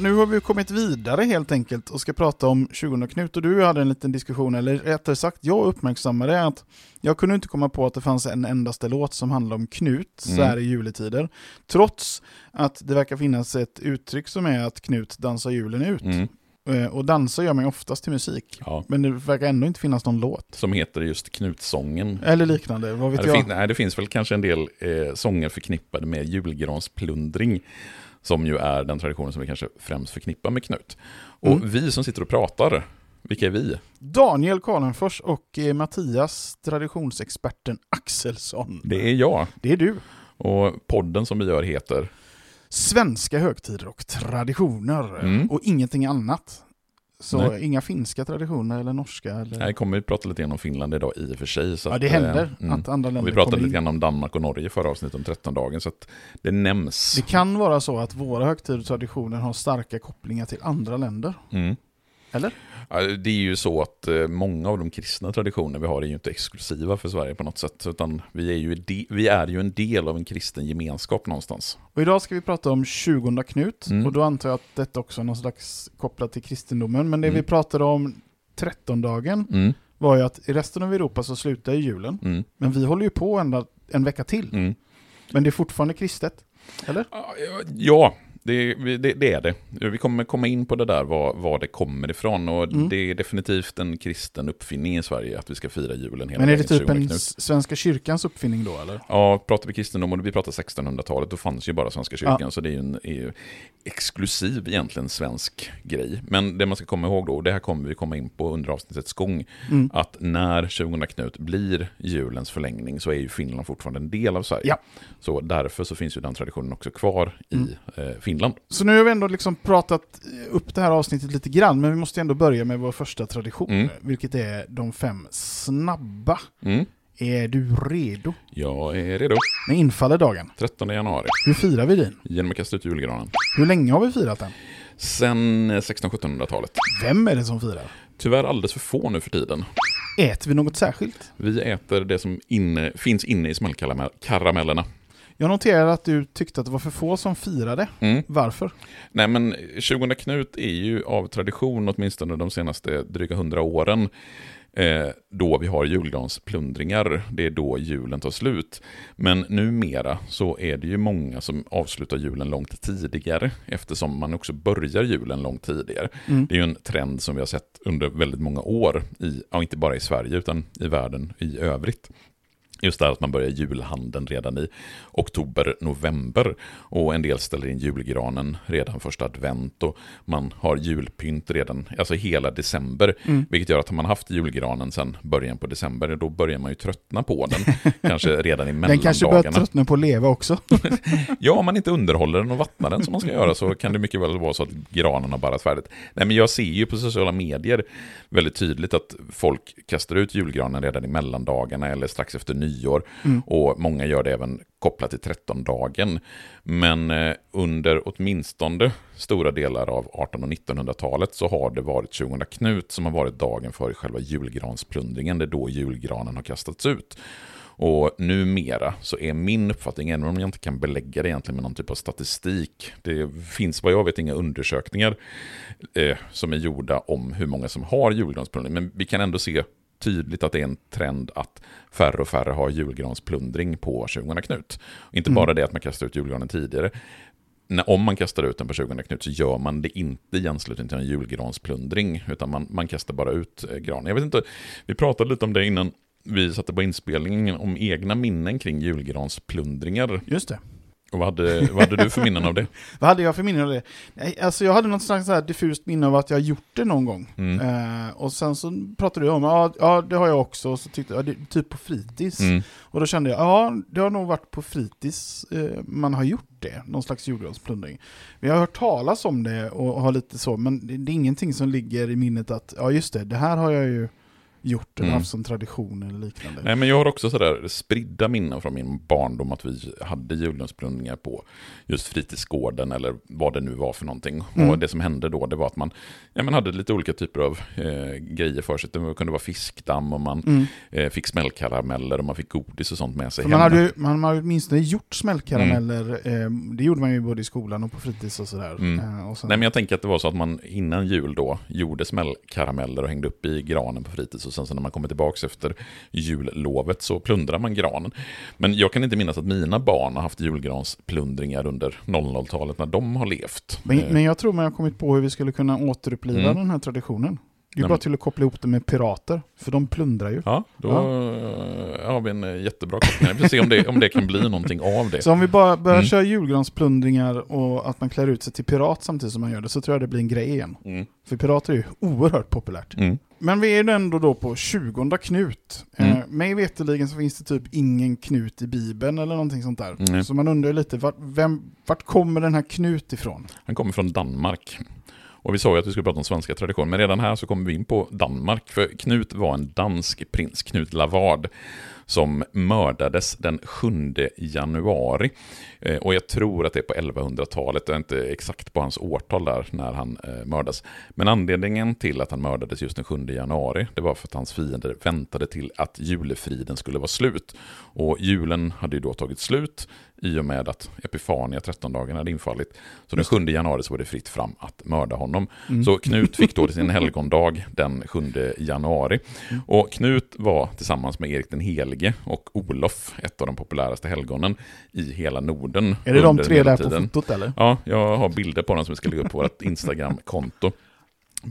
Nu har vi kommit vidare helt enkelt och ska prata om 20 Knut och du hade en liten diskussion, eller rättare sagt jag uppmärksammade att jag kunde inte komma på att det fanns en endaste låt som handlar om Knut så här i juletider. Trots att det verkar finnas ett uttryck som är att Knut dansar julen ut. Mm. Eh, Och dansa gör man ju oftast till musik. Ja. Men det verkar ändå inte finnas någon låt. Som heter just Knutsången. Eller liknande, vad vet det, jag. fin- nej, det finns väl kanske en del eh, sånger förknippade med julgransplundring. Som ju är den traditionen som vi kanske främst förknippar med Knut. Och Mm. vi som sitter och pratar, vilka är vi? Daniel Karlenfors och eh, Mattias, traditionsexperten Axelsson. Det är jag. Det är du. Och podden som vi gör heter Svenska högtider och traditioner. Mm. Och ingenting annat. Så Nej. inga finska traditioner eller norska. Eller... Jag kommer att prata lite grann om Finland idag i och för sig. Så ja, att, det eh, händer mm. att andra Och länder vi pratade lite in. grann om Danmark och Norge förra avsnittet om 13-dagen, så att det nämns. Det kan vara så att våra högtider och traditioner har starka kopplingar till andra länder. Mm. Eller? Det är ju så att eh, många av de kristna traditioner vi har är ju inte exklusiva för Sverige på något sätt, utan vi är ju, de, vi är ju en del av en kristen gemenskap någonstans. Och idag ska vi prata om 20 Knut. Mm. Och då antar jag att detta också är någon slags kopplat till kristendomen. Men det Mm. vi pratade om 13-dagen Mm, var ju att i resten av Europa så slutar ju julen. mm, Men vi håller ju på ända en vecka till. mm. Men det är fortfarande kristet. Eller? Ja, det, det, det är det. Vi kommer komma in på det där, var, var det kommer ifrån. Och Mm. Det är definitivt en kristen uppfinning i Sverige att vi ska fira julen hela Men är det typ 20 en Svenska kyrkans uppfinning då eller? Ja, pratar vi kristendom och vi pratar 1600-talet, då fanns ju bara Svenska kyrkan, så det är ju en är exklusiv egentligen svensk grej. Men det man ska komma ihåg då, och det här kommer vi komma in på under avsnittets gång, Mm. att när 20 Knut blir julens förlängning så är ju Finland fortfarande en del av Sverige. Ja. Så därför så finns ju den traditionen också kvar i Mm. eh, Finland. Så nu har vi ändå liksom pratat upp det här avsnittet lite grann, men vi måste ändå börja med vår första tradition, Mm. vilket är de fem snabba. Mm. Är du redo? Jag är redo. När infaller dagen? 13 januari, Hur firar vi din? genom att kasta ut julgranen. Hur länge har vi firat den? Sen 1600-1700-talet. Vem är det som firar? Tyvärr alldeles för få nu för tiden. Äter vi något särskilt? Vi äter det som inne, finns inne i smällkaramellerna. Jag noterar att du tyckte att det var för få som firade. Mm. Varför? Nej men 20 Knut är ju av tradition, åtminstone de senaste dryga hundra åren, eh, då vi har julgransplundringar. Det är då julen tar slut. Men numera så är det ju många som avslutar julen långt tidigare, eftersom man också börjar julen långt tidigare. Mm. Det är ju en trend som vi har sett under väldigt många år, i, ja, inte bara i Sverige utan i världen i övrigt. Just det här att man börjar julhandeln redan i oktober, november. Och en del ställer in julgranen redan första advent. Och man har julpynt redan, alltså hela december. Mm. Vilket gör att har man haft julgranen sedan början på december, då börjar man ju tröttna på den. kanske redan i Den kanske börjar mellandagarna. tröttna på att leva också. Ja, om man inte underhåller den och vattnar den som man ska göra så kan det mycket väl vara så att granen har barrat färdigt. Nej, men jag ser ju på sociala medier väldigt tydligt att folk kastar ut julgranen redan i mellandagarna eller strax efter nyår. Mm. Och många gör det även kopplat till 13-dagen. Men eh, under åtminstone stora delar av 1800 och 1900-talet så har det varit 20 Knut som har varit dagen för själva julgransplundringen. Det är då julgranen har kastats ut. Och numera så är min uppfattning, även om jag inte kan belägga det egentligen med någon typ av statistik, det finns vad jag vet inga undersökningar eh, som är gjorda om hur många som har julgransplundring, men vi kan ändå se tydligt att det är en trend att färre och färre har julgransplundring på 20 Knut. Inte Mm. bara det att man kastar ut julgranen tidigare, när, om man kastar ut den på 20 Knut så gör man det inte i anslutning till en julgransplundring, utan man, man kastar bara ut eh, granen. Jag vet inte, vi pratade lite om det innan vi satte på inspelningen, om egna minnen kring julgransplundringar. Just det. Och vad hade, vad hade du för minnen av det? Vad hade jag för minne av det? Nej, Alltså jag hade något slags så här diffust minne av att jag gjort det någon gång. Mm. Eh, och sen så pratade du om, ja, ja det har jag också, och så tyckte jag, ja, det, typ på fritids. Mm. Och då kände jag, ja det har nog varit på fritids eh, man har gjort det, någon slags julgransplundring. Vi har hört talas om det och har lite så, men det, det är ingenting som ligger i minnet att, ja just det, det här har jag ju gjort eller Mm. haft som tradition eller liknande. Nej, men jag har också sådär spridda minnen från min barndom att vi hade julgransplundringar på just fritidsgården eller vad det nu var för någonting. Mm. Och det som hände då det var att man ja, men hade lite olika typer av eh, grejer för sig. Det kunde vara fiskdamm och man Mm. eh, fick smällkarameller och man fick godis och sånt med sig För man hade, ju, man hade åtminstone gjort smällkarameller, eh, det gjorde man ju både i skolan och på fritids och sådär. Mm. Eh, och sen, Nej, men jag tänker att det var så att man innan jul då gjorde smällkarameller och hängde upp i granen på fritids och sen så när man kommer tillbaka efter jullovet så plundrar man granen. Men jag kan inte minnas att mina barn har haft julgransplundringar under 00-talet när de har levt. men, Eh, men jag tror man har kommit på hur vi skulle kunna återuppliva Mm. den här traditionen. Det är bara till att koppla ihop det med pirater, för de plundrar ju. Ja, då eh, har vi en eh, jättebra koppling. Vi får se om det, om det kan bli någonting av det. Så om vi bara börjar Mm. köra julgransplundringar och att man klär ut sig till pirat samtidigt som man gör det, så tror jag det blir en grej igen. Mm. För pirater är ju oerhört populärt. Mm. Men vi är ju ändå då på 20 Knut. Mm. Eh, mig veterligen så finns det typ ingen Knut i Bibeln eller någonting sånt där. Mm. Så man undrar ju lite, vart, vem, vart kommer den här Knut ifrån? Han kommer från Danmark. Och vi sa ju att vi skulle prata om svenska traditioner, men redan här så kommer vi in på Danmark. För Knut var en dansk prins, Knut Lavard, som mördades den 7 januari. Eh, och jag tror att det är på 1100-talet, jag är inte exakt på hans årtal där när han eh, mördas. Men anledningen till att han mördades just den 7 januari, det var för att hans fiender väntade till att julefriden skulle vara slut. Och julen hade ju då tagit slut i och med att Epifania, 13-dagen, hade infallit. Så den 7 januari så var det fritt fram att mörda honom. Mm. Så Knut fick då sin helgondag den 7 januari. Mm. Och Knut var tillsammans med Erik den helige och Olof ett av de populäraste helgonen i hela Norden. Är det de tre där på fotot eller? Ja, jag har bilder på dem som vi ska lägga upp på vårt Instagram-konto.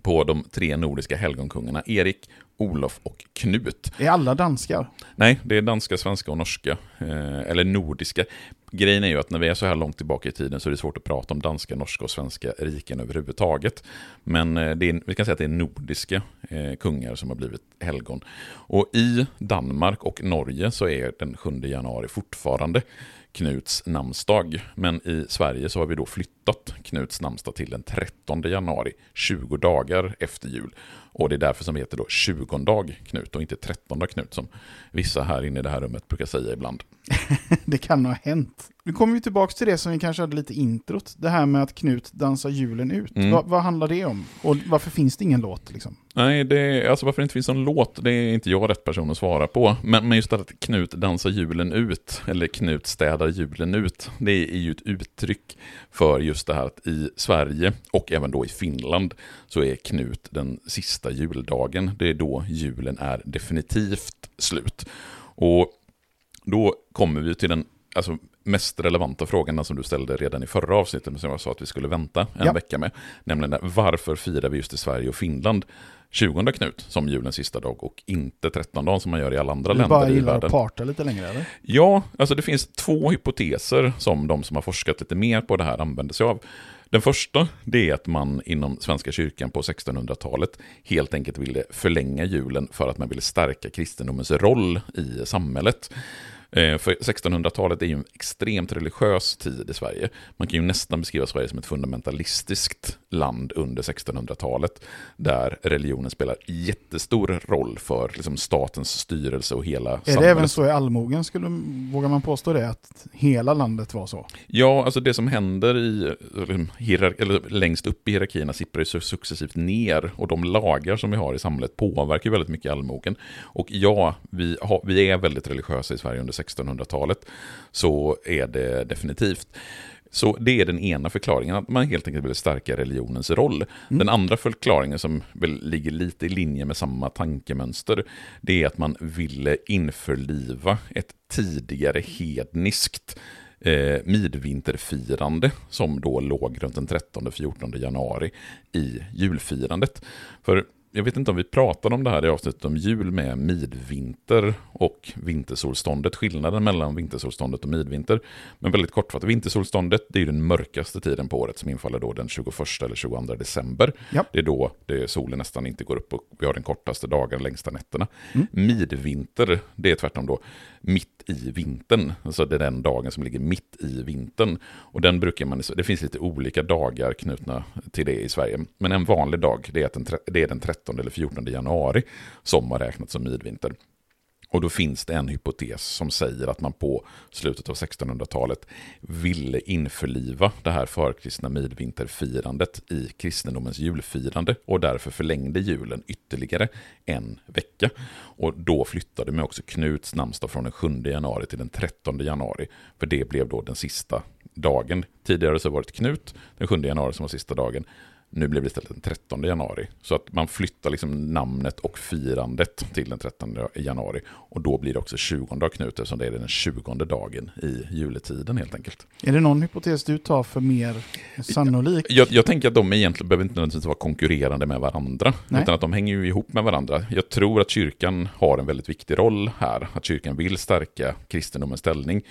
På de tre nordiska helgonkungarna, Erik, Olof och Knut. Är alla danskar? Nej, det är danska, svenska och norska. Eh, eller nordiska. Grejen är ju att när vi är så här långt tillbaka i tiden så är det svårt att prata om danska, norska och svenska riken överhuvudtaget. Men eh, det är, vi kan säga att det är nordiska eh, kungar som har blivit helgon. Och i Danmark och Norge så är den 7 januari fortfarande Knuts namnsdag. Men i Sverige så har vi då flyttat Knuts namnsdag till den 13 januari, 20 dagar efter jul. Och det är därför som vi heter då 20-dag Knut och inte 13 Knut som vissa här inne i det här rummet brukar säga ibland. det kan ha hänt. Nu kommer vi tillbaka till det som vi kanske hade lite introt. Det här med att Knut dansar julen ut. Mm. Va, vad handlar det om? Och varför finns det ingen låt liksom? Nej, det, alltså varför det inte finns någon låt, det är inte jag rätt person att svara på. Men, men just att Knut dansar julen ut, eller Knut städar julen ut, det är ju ett uttryck för just det här att i Sverige och även då i Finland så är Knut den sista juldagen. Det är då julen är definitivt slut. Och då kommer vi till den alltså, mest relevanta den som du ställde redan i förra avsnittet, men som jag sa att vi skulle vänta en Ja. vecka med. Nämligen varför firar vi just i Sverige och Finland 20 Knut som julens sista dag och inte 13 dagen som man gör i alla andra Du länder bara i gillar världen? att parta lite längre eller? Ja, alltså det finns två hypoteser som de som har forskat lite mer på det här använder sig av. Den första, det är att man inom Svenska kyrkan på 1600-talet helt enkelt ville förlänga julen för att man ville stärka kristendomens roll i samhället. Eh, för 1600-talet är ju en extremt religiös tid i Sverige. Man kan ju nästan beskriva Sverige som ett fundamentalistiskt land under 1600-talet. Där religionen spelar jättestor roll för liksom, statens styrelse och hela Är samhället. det även så i allmogen, skulle, vågar man påstå det? Att hela landet var så? Ja, alltså det som händer i, hierar- eller längst upp i hierarkierna sipprar ju su- successivt ner och de lagar som vi har i samhället påverkar väldigt mycket allmogen. Och ja, vi, har, vi är väldigt religiösa i Sverige under 1600-talet, så är det definitivt. Så det är den ena förklaringen, att man helt enkelt vill stärka religionens roll. Den andra förklaringen som väl ligger lite i linje med samma tankemönster, det är att man ville införliva ett tidigare hedniskt eh, midvinterfirande som då låg runt den 13-14 januari i julfirandet. För jag vet inte om vi pratade om det här i avsnittet om jul med midvinter och vintersolståndet, skillnaden mellan vintersolståndet och midvinter. Men väldigt kortfattat, vintersolståndet det är den mörkaste tiden på året som infaller då den 21 eller 22 december. Ja. Det är då det, solen nästan inte går upp och vi har den kortaste dagen, längsta nätterna. Mm. Midvinter, det är tvärtom då mitt i vintern. Alltså det är den dagen som ligger mitt i vintern. Och den brukar man, det finns lite olika dagar knutna till det i Sverige. Men en vanlig dag, det är, den, det är den 13 eller 14 januari som har räknats som midvinter. Och då finns det en hypotes som säger att man på slutet av 1600-talet ville införliva det här förkristna midvinterfirandet i kristendomens julfirande och därför förlängde julen ytterligare en vecka. Och då flyttade man också Knuts namnsdag från den 7 januari till den 13 januari, för det blev då den sista dagen. Tidigare så var det Knut, den 7 januari som var sista dagen. Nu blev det istället den 13 januari. Så att man flyttar liksom namnet och firandet till den 13 januari. Och då blir det också 20 av Knut eftersom det är den 20 dagen i juletiden helt enkelt. Är det någon hypotes du tar för mer sannolik? Jag, jag tänker att de egentligen behöver inte nödvändigtvis vara konkurrerande med varandra. Nej. Utan att de hänger ju ihop med varandra. Jag tror att kyrkan har en väldigt viktig roll här. Att kyrkan vill stärka kristendomens ställning.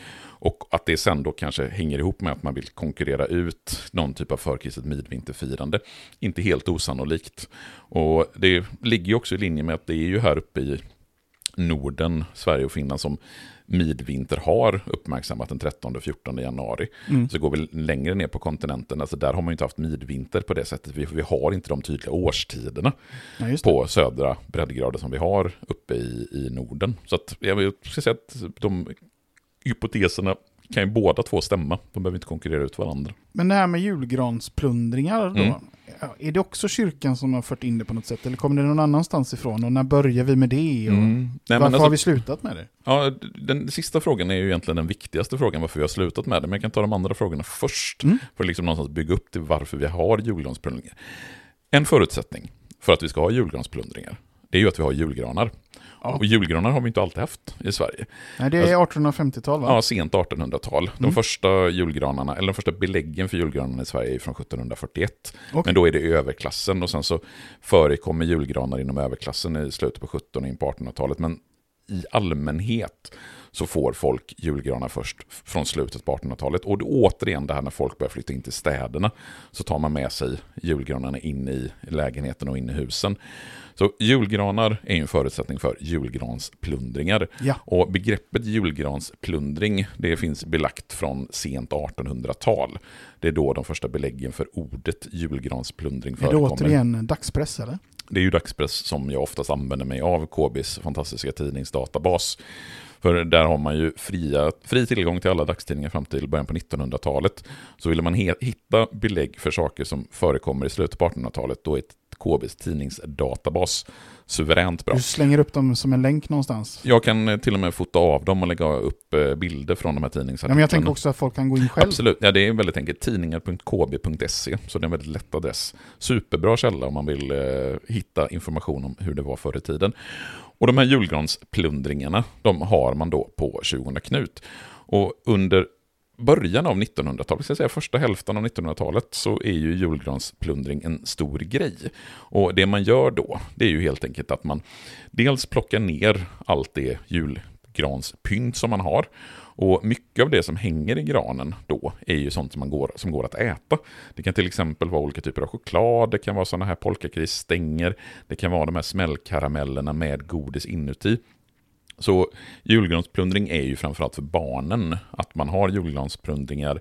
Och att det sen då kanske hänger ihop med att man vill konkurrera ut någon typ av förkristet midvinterfirande. Inte helt osannolikt. Och det ligger ju också i linje med att det är ju här uppe i Norden, Sverige och Finland som midvinter har uppmärksammat den 13 och 14 januari. Mm. Så går vi längre ner på kontinenten, alltså där har man ju inte haft midvinter på det sättet. Vi, vi har inte de tydliga årstiderna Ja, på södra breddgrader som vi har uppe i, i Norden. Så att jag ska säga att de hypoteserna kan ju båda två stämma. De behöver inte konkurrera ut varandra. Men det här med julgransplundringar då? Mm. Är det också kyrkan som har fört in det på något sätt? Eller kommer det någon annanstans ifrån? Och när börjar vi med det? Och Mm. Nej, varför alltså, har vi slutat med det? ja, den sista frågan är ju egentligen den viktigaste frågan varför vi har slutat med det. Men jag kan ta de andra frågorna först. Mm. För att liksom någonstans bygga upp till varför vi har julgransplundringar. En förutsättning för att vi ska ha julgransplundringar, det är ju att vi har julgranar. Ja. Och julgranar har vi inte alltid haft i Sverige. Nej, det är 1850-tal va? Ja, sent 1800-tal. De Mm. första julgranarna, eller de första beläggen för julgranarna i Sverige är från 1741. Okej. Men då är det överklassen och sen så förekommer julgranar inom överklassen i slutet på 1700 och in på 1800-talet. Men i allmänhet så får folk julgranar först från slutet på 1800-talet. Och återigen det här när folk börjar flytta in till städerna så tar man med sig julgranarna in i lägenheten och in i husen. Så julgranar är ju en förutsättning för julgransplundringar. Ja. Och begreppet julgransplundring, det finns belagt från sent 1800-tal. Det är då de första beläggen för ordet julgransplundring Är det förekommer. återigen dagspress eller? Det är ju dagspress som jag oftast använder mig av, KBs fantastiska tidningsdatabas. För där har man ju fria, fri tillgång till alla dagstidningar fram till början på 1900-talet. Så vill man hitta belägg för saker som förekommer i slutet på 1800-talet, då är KBs tidningsdatabas suveränt bra. Du slänger upp dem som en länk någonstans? Jag kan eh, till och med fota av dem och lägga upp eh, bilder från de här Ja, tidningsartiklarna. men jag tänker också att folk kan gå in själv. Absolut, ja, det är väldigt enkelt. Tidningar.kb.se, så det är en väldigt lätt adress. Superbra källa om man vill eh, hitta information om hur det var förr i tiden. Och de här julgransplundringarna, de har man då på 20 Knut. Och under början av 1900-talet, ska jag säga första hälften av 1900-talet, så är ju julgransplundring en stor grej. Och det man gör då, det är ju helt enkelt att man dels plockar ner allt det julgranspynt som man har. Och mycket av det som hänger i granen då är ju sånt som, man går, som går att äta. Det kan till exempel vara olika typer av choklad, det kan vara sådana här polkakrisstänger, det kan vara de här smällkaramellerna med godis inuti. Så julgransplundring är ju framförallt för barnen. Att man har julgransplundringar,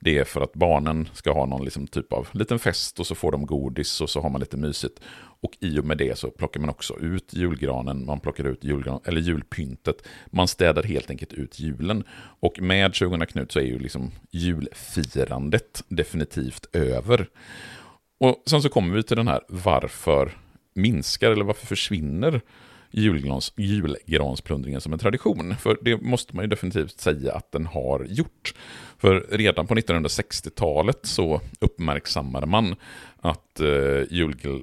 det är för att barnen ska ha någon liksom typ av liten fest och så får de godis och så har man lite mysigt. Och i och med det så plockar man också ut julgranen, man plockar ut julgran, eller julpyntet. Man städar helt enkelt ut julen. Och med 20 Knut så är ju liksom julfirandet definitivt över. Och sen så kommer vi till den här varför minskar eller varför försvinner julgrans, julgransplundringen som en tradition. För det måste man ju definitivt säga att den har gjort. För redan på 1960-talet så uppmärksammade man att eh,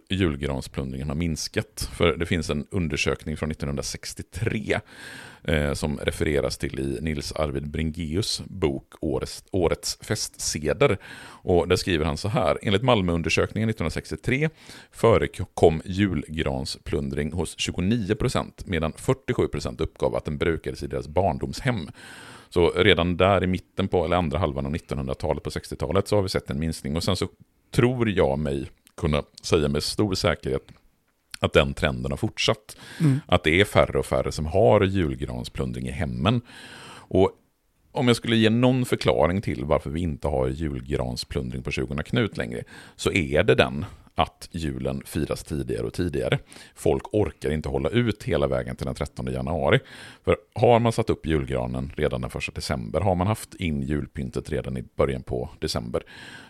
julgransplundringen har minskat. För det finns en undersökning från 1963 eh, som refereras till i Nils Arvid Bringeus bok Årets, Årets festseder. Och där skriver han så här. Enligt Malmöundersökningen 1963 förekom julgransplundring hos 29% medan 47% uppgav att den brukades i deras barndomshem. Så redan där i mitten på, eller andra halvan av 1900-talet på 60-talet så har vi sett en minskning. Och sen så tror jag mig kunna säga med stor säkerhet att den trenden har fortsatt. Mm. Att det är färre och färre som har julgransplundring i hemmen. Och om jag skulle ge någon förklaring till varför vi inte har julgransplundring på 20 Knut längre, så är det den att julen firas tidigare och tidigare. Folk orkar inte hålla ut hela vägen till den 13 januari. För har man satt upp julgranen redan den 1 december, har man haft in julpyntet redan i början på december,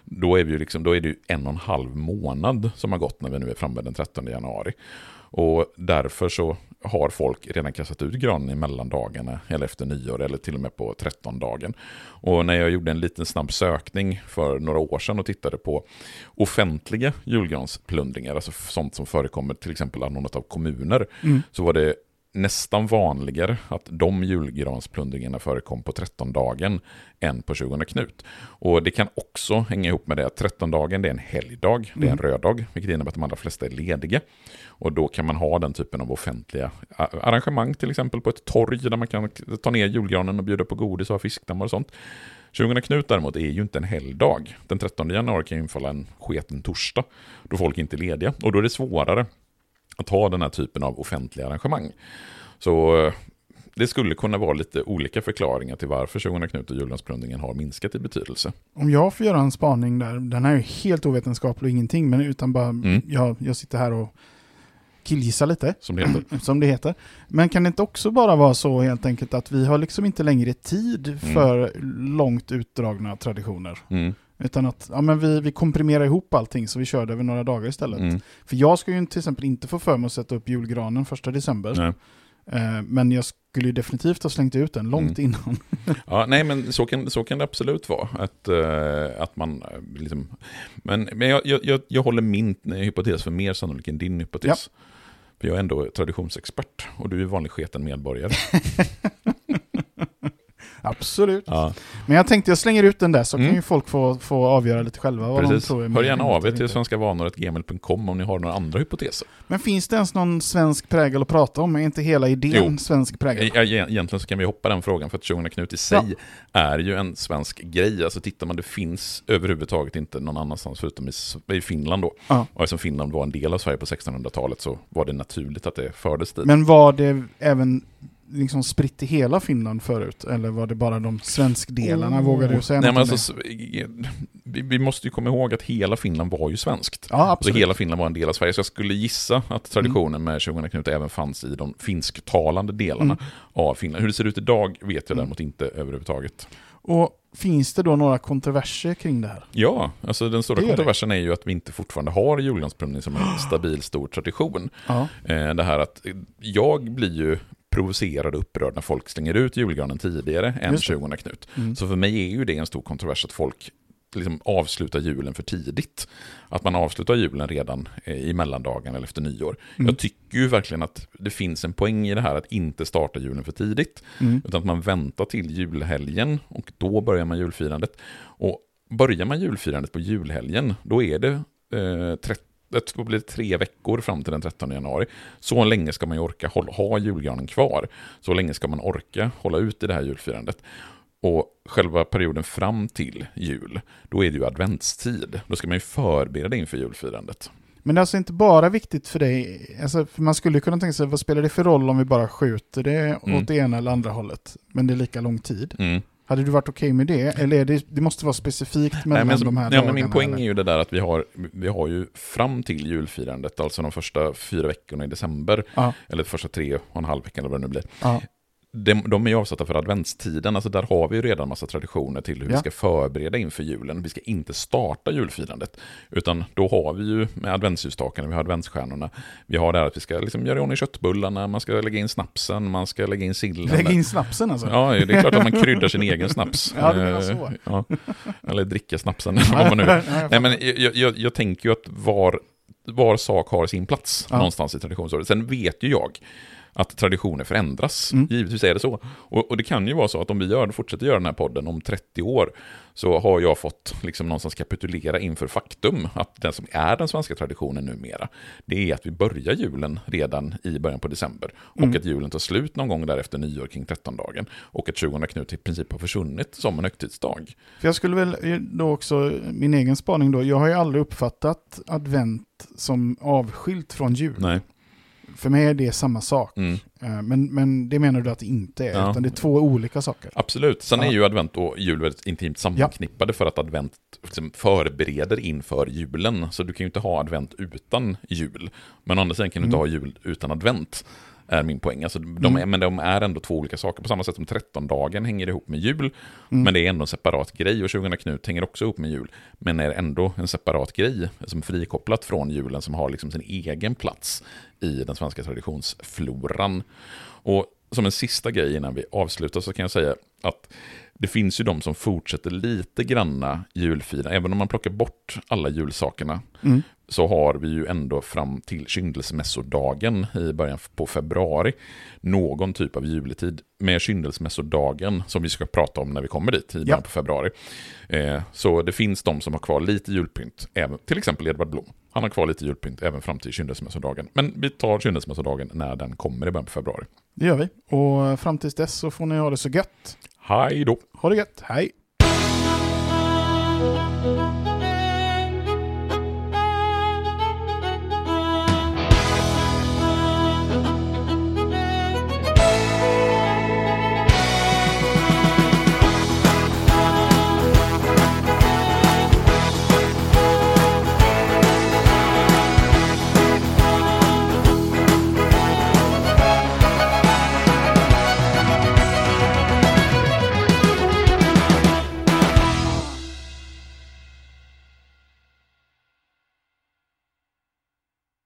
då är, vi liksom, då är det en och en halv månad som har gått när vi nu är framme den 13 januari. Och därför så har folk redan kastat ut granen i mellandagarna eller efter nyår eller till och med på 13-dagen. Och när jag gjorde en liten snabb sökning för några år sedan och tittade på offentliga julgransplundringar, alltså sånt som förekommer till exempel av något av kommuner, mm. så var det nästan vanligare att de julgransplundringarna förekom på 13-dagen än på 20 Knut. Och det kan också hänga ihop med det att 13-dagen är en helgdag, det är en mm. röd dag, vilket innebär att de allra flesta är lediga. Och då kan man ha den typen av offentliga arrangemang, till exempel på ett torg där man kan ta ner julgranen och bjuda på godis och ha fiskdammar och sånt. 20 Knut däremot är ju inte en helgdag. Den 13 januari kan ju infalla en sketen torsdag, då folk inte är lediga. Och då är det svårare att ha den här typen av offentliga arrangemang. Så eh, det skulle kunna vara lite olika förklaringar till varför 20 Knut och julgransplundringen har minskat i betydelse. Om jag får göra en spaning där, den här är helt ovetenskaplig och ingenting, men utan bara, mm. jag, jag sitter här och killgissa lite. Som det heter. Som det heter. Men kan det inte också bara vara så helt enkelt att vi har liksom inte längre tid mm. för mm. långt utdragna traditioner? Mm. Utan att ja, men vi, vi komprimerar ihop allting så vi kör det över några dagar istället. Mm. För jag ska ju till exempel inte få för mig att sätta upp julgranen första december. Eh, men jag skulle definitivt ha slängt ut den långt mm. innan. ja, nej men så kan, så kan det absolut vara. Att, uh, att man uh, liksom, men men jag, jag, jag håller min hypotes för mer sannolik än din hypotes. Ja. För jag är ändå traditionsexpert och du är vanlig sketen medborgare. Absolut. Ja. Men jag tänkte jag slänger ut den där så mm. kan ju folk få, få avgöra lite själva vad Precis. de tror. Hör gärna av er till svenskavanor.gmail.com om ni har några andra hypoteser. Men finns det ens någon svensk prägel att prata om? Är inte hela idén jo. svensk prägel? Ja, egentligen så kan vi hoppa den frågan för att Tjongna Knut i sig ja. är ju en svensk grej. Alltså tittar man, det finns överhuvudtaget inte någon annanstans förutom i, i Finland då. Ja. Och eftersom Finland var en del av Sverige på 1600-talet så var det naturligt att det fördes dit. Men var det även liksom spritt i hela Finland förut? Eller var det bara de svenskdelarna? Oh. Vågar du säga Nej, men alltså, vi, vi, måste ju komma ihåg att hela Finland var ju svenskt. Ja, absolut. Alltså, hela Finland var en del av Sverige. Så jag skulle gissa att traditionen mm. med 20 Knut även fanns i de finsktalande delarna mm. av Finland. Hur det ser ut idag vet jag mm. däremot inte överhuvudtaget. Och Finns det då några kontroverser kring det här? Ja, alltså den stora kontroversen det. är ju att vi inte fortfarande har julgransplundring som en stabil stor tradition. Ja. Eh, det här att jag blir ju provocerad och upprörd när folk slänger ut julgranen tidigare än 20 Knut. Mm. Så för mig är ju det en stor kontrovers att folk liksom avslutar julen för tidigt. Att man avslutar julen redan eh, i mellandagen eller efter nyår. Mm. Jag tycker ju verkligen att det finns en poäng i det här att inte starta julen för tidigt. Mm. Utan att man väntar till julhelgen och då börjar man julfirandet. Och börjar man julfirandet på julhelgen, då är det eh, 30 det blir tre veckor fram till den 13 januari. Så länge ska man ju orka hålla, ha julgranen kvar. Så länge ska man orka hålla ut i det här julfirandet. Och själva perioden fram till jul, då är det ju adventstid. Då ska man ju förbereda inför julfirandet. Men det är alltså inte bara viktigt för dig, alltså, för man skulle kunna tänka sig, vad spelar det för roll om vi bara skjuter det mm. åt det ena eller andra hållet, men det är lika lång tid? Mm. Hade du varit okej okay med det? Eller det, det måste vara specifikt mellan Nej, men, de här ja, dagarna? Men min poäng eller? är ju det där att vi har, vi har ju fram till julfirandet, alltså de första fyra veckorna i december, ja. eller första tre och en halv veckan eller vad det nu blir. Ja. De, de är ju avsatta för adventstiden, alltså där har vi ju redan massa traditioner till hur vi Ja. ska förbereda inför julen. Vi ska inte starta julfirandet, utan då har vi ju med adventsljusstakarna, vi har adventsstjärnorna, vi har det här att vi ska liksom göra i ordning köttbullarna, man ska lägga in snapsen, man ska lägga in sillen. Lägg in snapsen alltså. Ja, det är klart att man kryddar sin egen snaps. Ja, menar så. Eh, Ja. Eller dricka snapsen, eller vad man nu Nej, men jag, jag, jag tänker ju att var, var sak har sin plats Ja. någonstans i traditionsåret. Sen vet ju jag att traditioner förändras. Mm. Givetvis är det så. Och, och det kan ju vara så att om vi gör, fortsätter göra den här podden om 30 år så har jag fått liksom någonstans kapitulera inför faktum att den som är den svenska traditionen numera, det är att vi börjar julen redan i början på december och Mm. att julen tar slut någon gång därefter nyår kring 13-dagen och att 20 Knut i princip har försvunnit som en högtidsdag. För jag skulle väl då också, min egen spaning då, jag har ju aldrig uppfattat advent som avskilt från jul. Nej. För mig är det samma sak. Mm. Eh, Men, men det menar du att det inte är, Ja. utan det är två olika saker. Absolut. Sen Ja. är ju advent och jul väldigt intimt sammanknippade för att advent liksom förbereder inför julen. Så du kan ju inte ha advent utan jul. Men å andra sidan kan du inte Mm. ha jul utan advent. Är min poäng. Alltså, de, är, men de är ändå två olika saker. På samma sätt som 13-dagen hänger ihop med jul. Mm. Men det är ändå en separat grej. Och 20 Knut hänger också ihop med jul. Men är ändå en separat grej. Som frikopplat från julen. Som har liksom sin egen plats i den svenska traditionsfloran. Och som en sista grej innan vi avslutar så kan jag säga att det finns ju de som fortsätter lite granna julfira. Även om man plockar bort alla julsakerna Mm. Så har vi ju ändå fram till kyndelsmässodagen i början på februari någon typ av juletid med kyndelsmässodagen som vi ska prata om när vi kommer dit i början Ja. på februari. Eh, så det finns de som har kvar lite julpynt, även, till exempel Edvard Blom. Han har kvar lite julpynt även fram till kyndelsmässodagen. Men vi tar kyndelsmässodagen när den kommer i början på februari. Det gör vi. Och fram tills dess så får ni ha det så gött. Hej då! Ha det gött. Hej!